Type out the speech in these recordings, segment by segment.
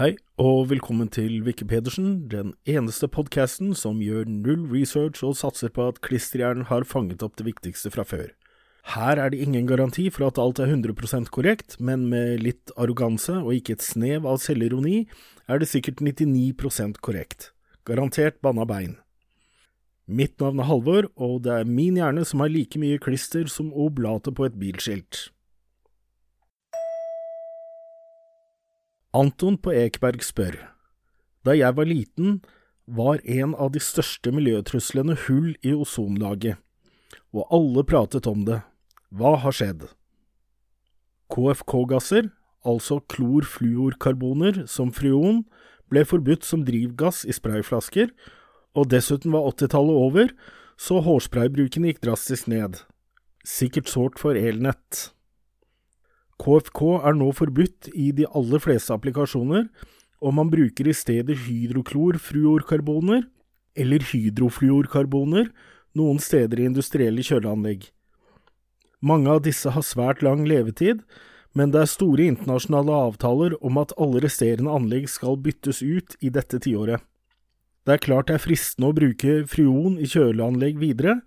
Hei, og velkommen til Vikke Pedersen, den eneste podkasten som gjør null research og satser på at klisterhjernen har fanget opp det viktigste fra før. Her er det ingen garanti for at alt er 100% korrekt, men med litt arroganse og ikke et snev av selvironi er det sikkert 99% korrekt. Garantert banna bein. Mitt navn er Halvor, og det er min hjerne som har like mye klister som oblatet på et bilskilt. Anton på Ekberg spør, da jeg var liten, var en av de største miljøtruslene hull i ozonlaget, og alle pratet om det. Hva har skjedd? KFK-gasser, altså klorfluorkarboner som freon, ble forbudt som drivgass i sprayflasker, og dessuten var 80-tallet over, så hårspraybruken gikk drastisk ned. Sikkert sårt for elnett. KFK er nå forbudt i de aller fleste applikasjoner, og man bruker i stedet hydroklorfluorkarboner, eller hydrofluorkarboner, noen steder i industrielle kjøleanlegg. Mange av disse har svært lang levetid, men det er store internasjonale avtaler om at alle resterende anlegg skal byttes ut i dette tiåret. Det er klart det er fristende å bruke frion i kjøleanlegg videre,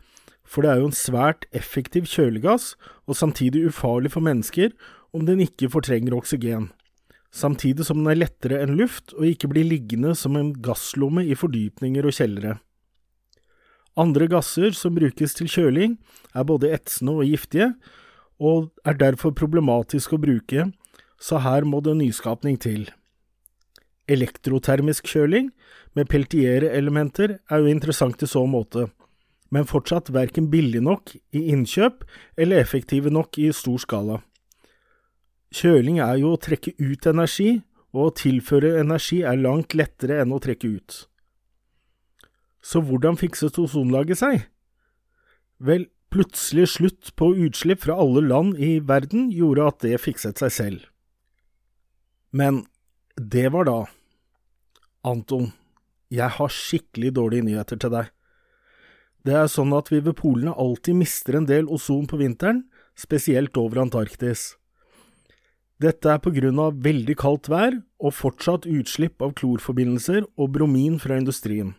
for det er jo en svært effektiv kjølegass, og samtidig ufarlig for mennesker om den ikke fortrenger oksygen, samtidig som den er lettere enn luft og ikke blir liggende som en gasslomme i fordypninger og kjellere. Andre gasser som brukes til kjøling, er både etsende og giftige, og er derfor problematisk å bruke, så her må det nyskapning til. Elektrotermisk kjøling, med peltiere-elementer er jo interessant i så måte, men fortsatt verken billig nok i innkjøp eller effektive nok i stor skala. Kjøling er jo å trekke ut energi, og å tilføre energi er langt lettere enn å trekke ut. Så hvordan fikset ozonlaget seg? Vel, plutselig slutt på utslipp fra alle land i verden gjorde at det fikset seg selv. Men det var da. Anton, jeg har skikkelig dårlige nyheter til deg. Det er sånn at vi ved polene alltid mister en del ozon på vinteren, spesielt over Antarktis. Dette er på grunn av veldig kaldt vær og fortsatt utslipp av klorforbindelser og bromin fra industrien.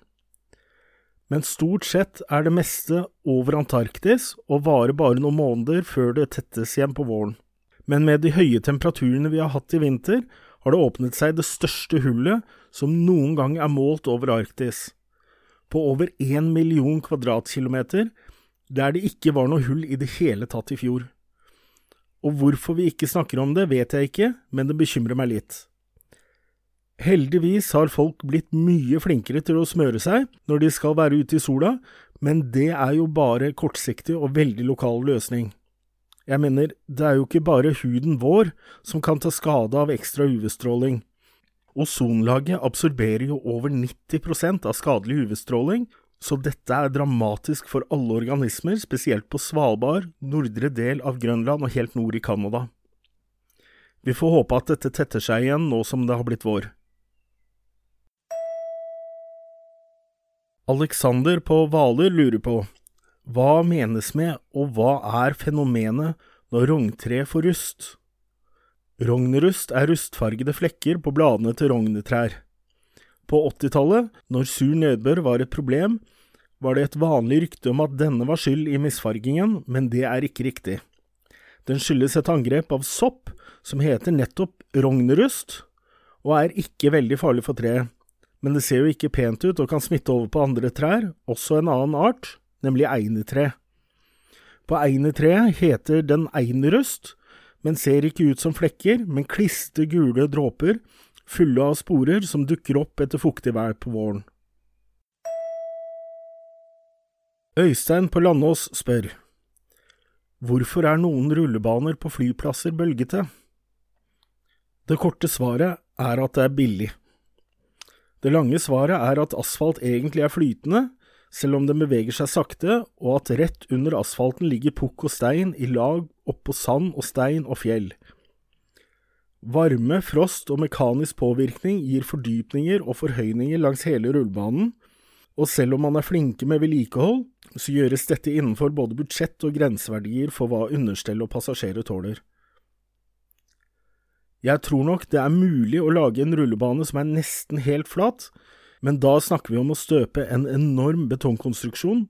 Men stort sett er det meste over Antarktis og varer bare noen måneder før det tettes igjen på våren. Men med de høye temperaturene vi har hatt i vinter, har det åpnet seg det største hullet som noen gang er målt over Arktis. På over én million kvadratkilometer, der det ikke var noe hull i det hele tatt i fjor og hvorfor vi ikke snakker om det, vet jeg ikke, men det bekymrer meg litt. Heldigvis har folk blitt mye flinkere til å smøre seg når de skal være ute i sola, men det er jo bare kortsiktig og veldig lokal løsning. Jeg mener, det er jo ikke bare huden vår som kan ta skade av ekstra UV-stråling. Ozonlaget absorberer jo over 90% av skadelig UV-stråling, så dette er dramatisk for alle organismer, spesielt på Svalbard, nordre del av Grønland og helt nord i Canada. Vi får håpe at dette tetter seg igjen nå som det har blitt vår. Alexander på Hvaler lurer på hva menes med og hva er fenomenet når rogntre får rust? Rognrust er rustfargede flekker på bladene til rogntrær. På 80-tallet, når sur nedbør var et problem, var det et vanlig rykte om at denne var skyld i misfargingen, men det er ikke riktig. Den skyldes et angrep av sopp som heter nettopp rognerust, og er ikke veldig farlig for treet, men det ser jo ikke pent ut og kan smitte over på andre trær, også en annen art, nemlig einetre. På einetreet heter den einerust, men ser ikke ut som flekker, men kliste gule dråper fulle av sporer som dukker opp etter fuktig vær på våren. Øystein på Landås spør Hvorfor er noen rullebaner på flyplasser bølgete? Det korte svaret er at det er billig. Det lange svaret er at asfalt egentlig er flytende, selv om den beveger seg sakte, og at rett under asfalten ligger pukk og stein i lag oppå sand og stein og fjell. Varme, frost og mekanisk påvirkning gir fordypninger og forhøyninger langs hele rullebanen, og selv om man er flinke med vedlikehold, så gjøres dette innenfor både budsjett og grenseverdier for hva understell og passasjerer tåler. Jeg tror nok det er mulig å lage en rullebane som er nesten helt flat, men da snakker vi om å støpe en enorm betongkonstruksjon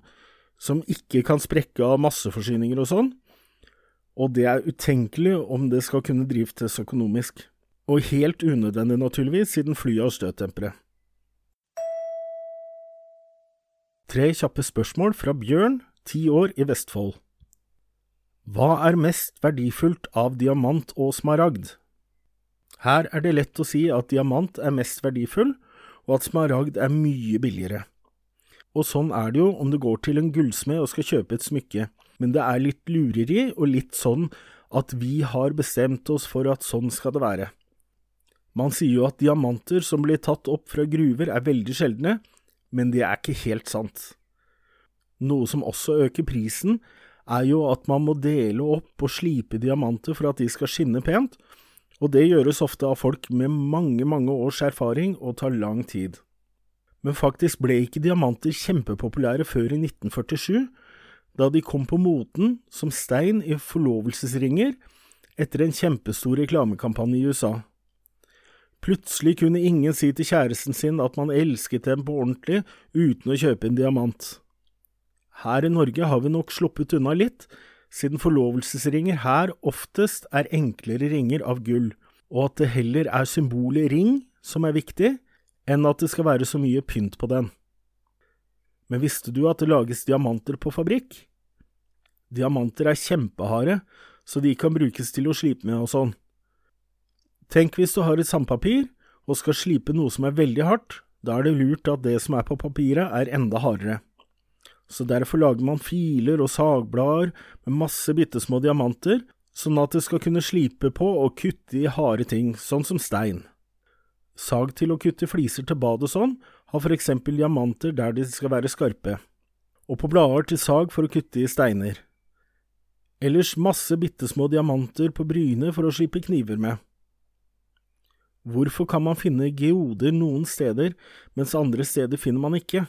som ikke kan sprekke av masseforsyninger og sånn, og det er utenkelig om det skal kunne driftes økonomisk. Og helt unødvendig, naturligvis, siden flyet har støttempere. Tre kjappe spørsmål fra Bjørn, ti år, i Vestfold. Hva er mest verdifullt av diamant og smaragd? Her er det lett å si at diamant er mest verdifull, og at smaragd er mye billigere. Og sånn er det jo om du går til en gullsmed og skal kjøpe et smykke, men det er litt lureri og litt sånn at vi har bestemt oss for at sånn skal det være. Man sier jo at diamanter som blir tatt opp fra gruver er veldig sjeldne, men det er ikke helt sant. Noe som også øker prisen, er jo at man må dele opp og slipe diamanter for at de skal skinne pent, og det gjøres ofte av folk med mange, mange års erfaring og tar lang tid. Men faktisk ble ikke diamanter kjempepopulære før i 1947, da de kom på moten som stein i forlovelsesringer etter en kjempestor reklamekampanje i USA. Plutselig kunne ingen si til kjæresten sin at man elsket dem på ordentlig uten å kjøpe en diamant. Her i Norge har vi nok sluppet unna litt, siden forlovelsesringer her oftest er enklere ringer av gull, og at det heller er symbolet ring som er viktig, enn at det skal være så mye pynt på den. Men visste du at det lages diamanter på fabrikk? Diamanter er kjempeharde, så de kan brukes til å slipe med og sånn. Tenk hvis du har et sandpapir og skal slipe noe som er veldig hardt, da er det lurt at det som er på papiret er enda hardere så derfor lager man filer og sagblader med masse bitte små diamanter, sånn at det skal kunne slipe på og kutte i harde ting, sånn som stein. Sag til å kutte fliser til bad og sånn har for eksempel diamanter der de skal være skarpe, og på blader til sag for å kutte i steiner. Ellers masse bitte små diamanter på brynet for å slippe kniver med. Hvorfor kan man finne geoder noen steder, mens andre steder finner man ikke?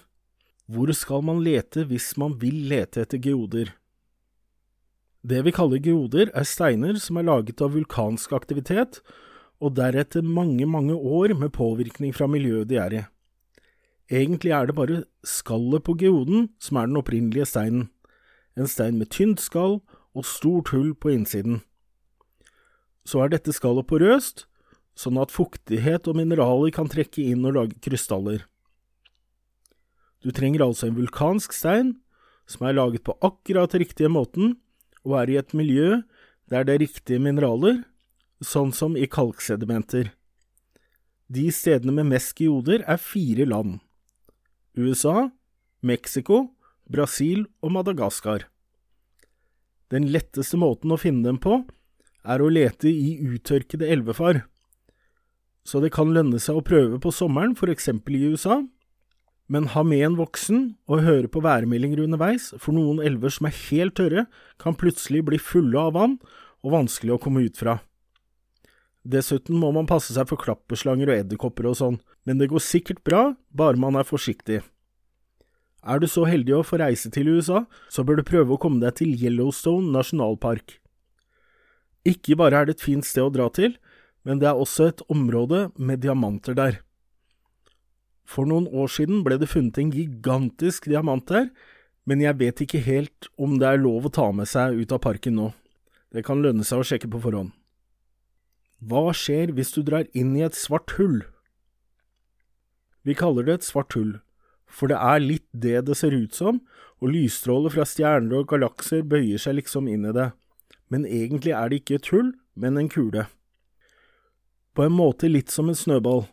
Hvor skal man lete hvis man vil lete etter geoder? Det vi kaller geoder, er steiner som er laget av vulkansk aktivitet, og deretter mange, mange år med påvirkning fra miljøet de er i. Egentlig er det bare skallet på geoden som er den opprinnelige steinen, en stein med tynt skall og stort hull på innsiden. Så er dette skallet porøst, sånn at fuktighet og mineraler kan trekke inn og lage krystaller. Du trenger altså en vulkansk stein som er laget på akkurat riktige måten og er i et miljø der det er riktige mineraler, sånn som i kalksedimenter. De stedene med mest geoder er fire land – USA, Mexico, Brasil og Madagaskar. Den letteste måten å finne dem på er å lete i uttørkede elvefar, så det kan lønne seg å prøve på sommeren, for eksempel i USA, men ha med en voksen og høre på værmeldinger underveis, for noen elver som er helt tørre, kan plutselig bli fulle av vann og vanskelig å komme ut fra. Dessuten må man passe seg for klapperslanger og edderkopper og sånn, men det går sikkert bra, bare man er forsiktig. Er du så heldig å få reise til USA, så bør du prøve å komme deg til Yellowstone nasjonalpark. Ikke bare er det et fint sted å dra til, men det er også et område med diamanter der. For noen år siden ble det funnet en gigantisk diamant der, men jeg vet ikke helt om det er lov å ta med seg ut av parken nå. Det kan lønne seg å sjekke på forhånd. Hva skjer hvis du drar inn i et svart hull? Vi kaller det et svart hull, for det er litt det det ser ut som, og lysstråler fra stjerner og galakser bøyer seg liksom inn i det, men egentlig er det ikke et hull, men en kule. På en måte litt som en snøball.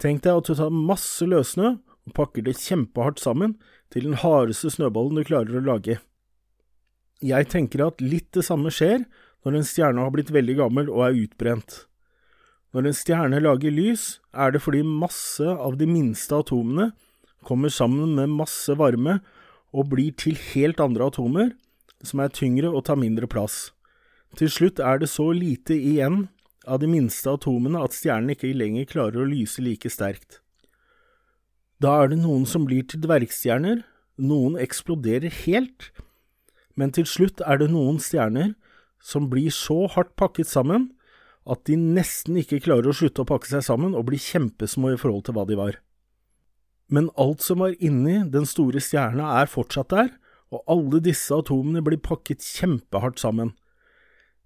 Tenk deg at du tar masse løssnø og pakker det kjempehardt sammen til den hardeste snøballen du klarer å lage. Jeg tenker at litt det samme skjer når en stjerne har blitt veldig gammel og er utbrent. Når en stjerne lager lys, er det fordi masse av de minste atomene kommer sammen med masse varme og blir til helt andre atomer, som er tyngre og tar mindre plass. Til slutt er det så lite igjen av de minste atomene at stjernen ikke lenger klarer å lyse like sterkt. Da er det noen som blir til dvergstjerner, noen eksploderer helt, men til slutt er det noen stjerner som blir så hardt pakket sammen at de nesten ikke klarer å slutte å pakke seg sammen og bli kjempesmå i forhold til hva de var. Men alt som var inni den store stjerna er fortsatt der, og alle disse atomene blir pakket kjempehardt sammen.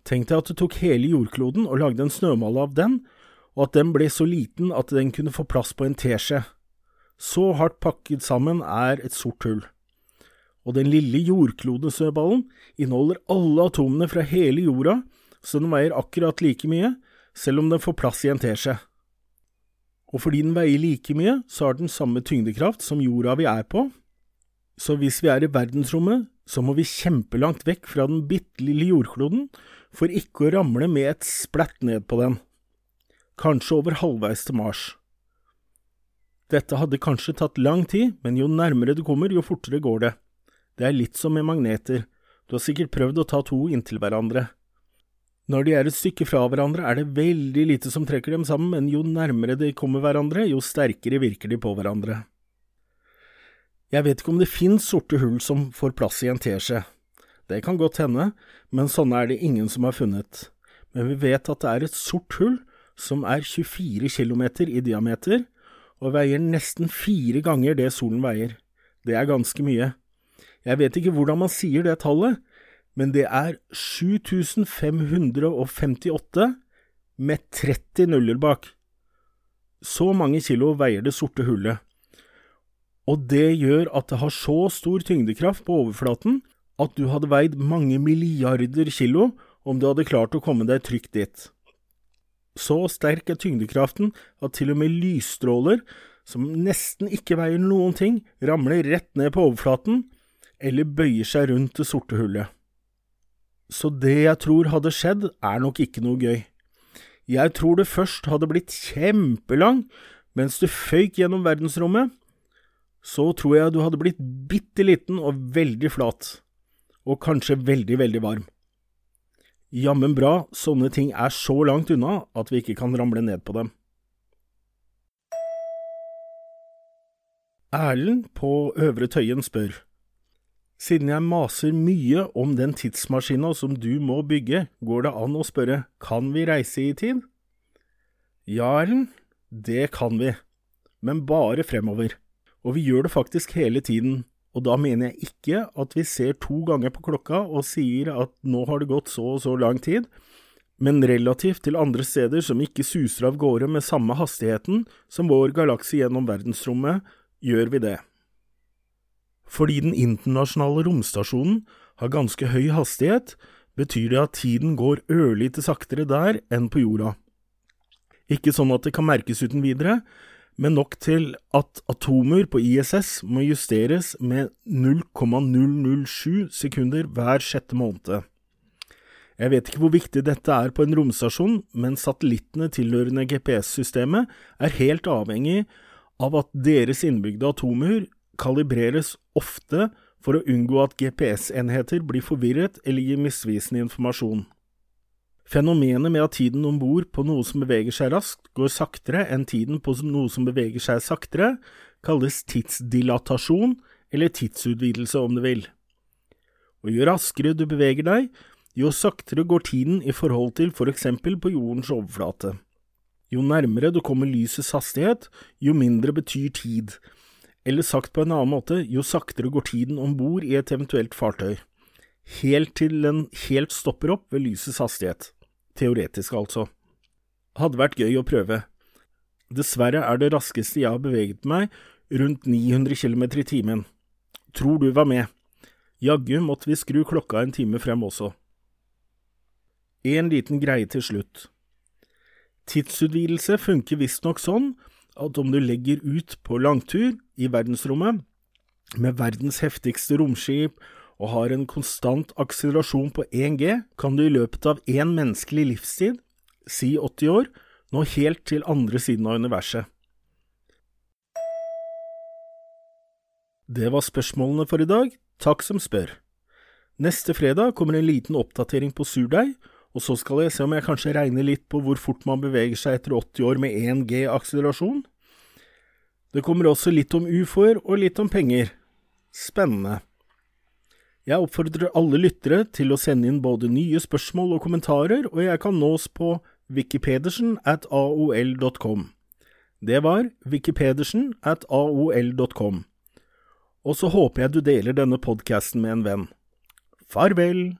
Tenk deg at du tok hele jordkloden og lagde en snømalle av den, og at den ble så liten at den kunne få plass på en teskje. Så hardt pakket sammen er et sort hull. Og den lille jordklodesnøballen inneholder alle atomene fra hele jorda, så den veier akkurat like mye, selv om den får plass i en teskje. Og fordi den veier like mye, så har den samme tyngdekraft som jorda vi er på, så hvis vi er i verdensrommet, så må vi kjempelangt vekk fra den bitte lille jordkloden for ikke å ramle med et splatt ned på den, kanskje over halvveis til Mars. Dette hadde kanskje tatt lang tid, men jo nærmere du kommer, jo fortere går det. Det er litt som med magneter, du har sikkert prøvd å ta to inntil hverandre. Når de er et stykke fra hverandre, er det veldig lite som trekker dem sammen, men jo nærmere de kommer hverandre, jo sterkere virker de på hverandre. Jeg vet ikke om det finnes sorte hull som får plass i en teskje. Det kan godt hende, men sånne er det ingen som har funnet. Men vi vet at det er et sort hull som er 24 kilometer i diameter, og veier nesten fire ganger det solen veier. Det er ganske mye. Jeg vet ikke hvordan man sier det tallet, men det er 7558 med 30 nuller bak. Så mange kilo veier det sorte hullet. Og det gjør at det har så stor tyngdekraft på overflaten at du hadde veid mange milliarder kilo om du hadde klart å komme deg trygt dit. Så sterk er tyngdekraften at til og med lysstråler, som nesten ikke veier noen ting, ramler rett ned på overflaten eller bøyer seg rundt det sorte hullet. Så det jeg tror hadde skjedd, er nok ikke noe gøy. Jeg tror det først hadde blitt kjempelang mens du føyk gjennom verdensrommet. Så tror jeg du hadde blitt bitte liten og veldig flat, og kanskje veldig, veldig varm. Jammen bra sånne ting er så langt unna at vi ikke kan ramle ned på dem. Erlend på Øvre Tøyen spør. Siden jeg maser mye om den tidsmaskina som du må bygge, går det an å spørre kan vi reise i tid? Ja, Erlend, det kan vi, men bare fremover. Og vi gjør det faktisk hele tiden, og da mener jeg ikke at vi ser to ganger på klokka og sier at nå har det gått så og så lang tid, men relativt til andre steder som ikke suser av gårde med samme hastigheten som vår galakse gjennom verdensrommet, gjør vi det. Fordi den internasjonale romstasjonen har ganske høy hastighet, betyr det at tiden går ørlite saktere der enn på jorda. Ikke sånn at det kan merkes uten videre, men nok til at atomer på ISS må justeres med 0,007 sekunder hver sjette måned. Jeg vet ikke hvor viktig dette er på en romstasjon, men satellittene tilhørende GPS-systemet er helt avhengig av at deres innbygde atomer kalibreres ofte for å unngå at GPS-enheter blir forvirret eller gir misvisende informasjon. Fenomenet med at tiden om bord på noe som beveger seg raskt, går saktere enn tiden på noe som beveger seg saktere, kalles tidsdilatasjon, eller tidsutvidelse om du vil. Og jo raskere du beveger deg, jo saktere går tiden i forhold til for eksempel på jordens overflate. Jo nærmere du kommer lysets hastighet, jo mindre betyr tid, eller sagt på en annen måte, jo saktere går tiden om bord i et eventuelt fartøy, helt til den helt stopper opp ved lysets hastighet. Teoretisk, altså. Hadde vært gøy å prøve. Dessverre er det raskeste jeg har beveget meg, rundt 900 km i timen. Tror du var med. Jaggu måtte vi skru klokka en time frem også. En liten greie til slutt. Tidsutvidelse funker visstnok sånn at om du legger ut på langtur i verdensrommet med verdens heftigste romskip og har en konstant akselerasjon på 1G, kan du i løpet av én menneskelig livstid, si 80 år, nå helt til andre siden av universet. Det var spørsmålene for i dag. Takk som spør. Neste fredag kommer en liten oppdatering på surdeig, og så skal jeg se om jeg kanskje regner litt på hvor fort man beveger seg etter 80 år med 1G akselerasjon. Det kommer også litt om ufoer og litt om penger. Spennende. Jeg oppfordrer alle lyttere til å sende inn både nye spørsmål og kommentarer, og jeg kan nås på wikipedersen at aol.com. Det var wikipedersen at aol.com. Og så håper jeg du deler denne podkasten med en venn. Farvel!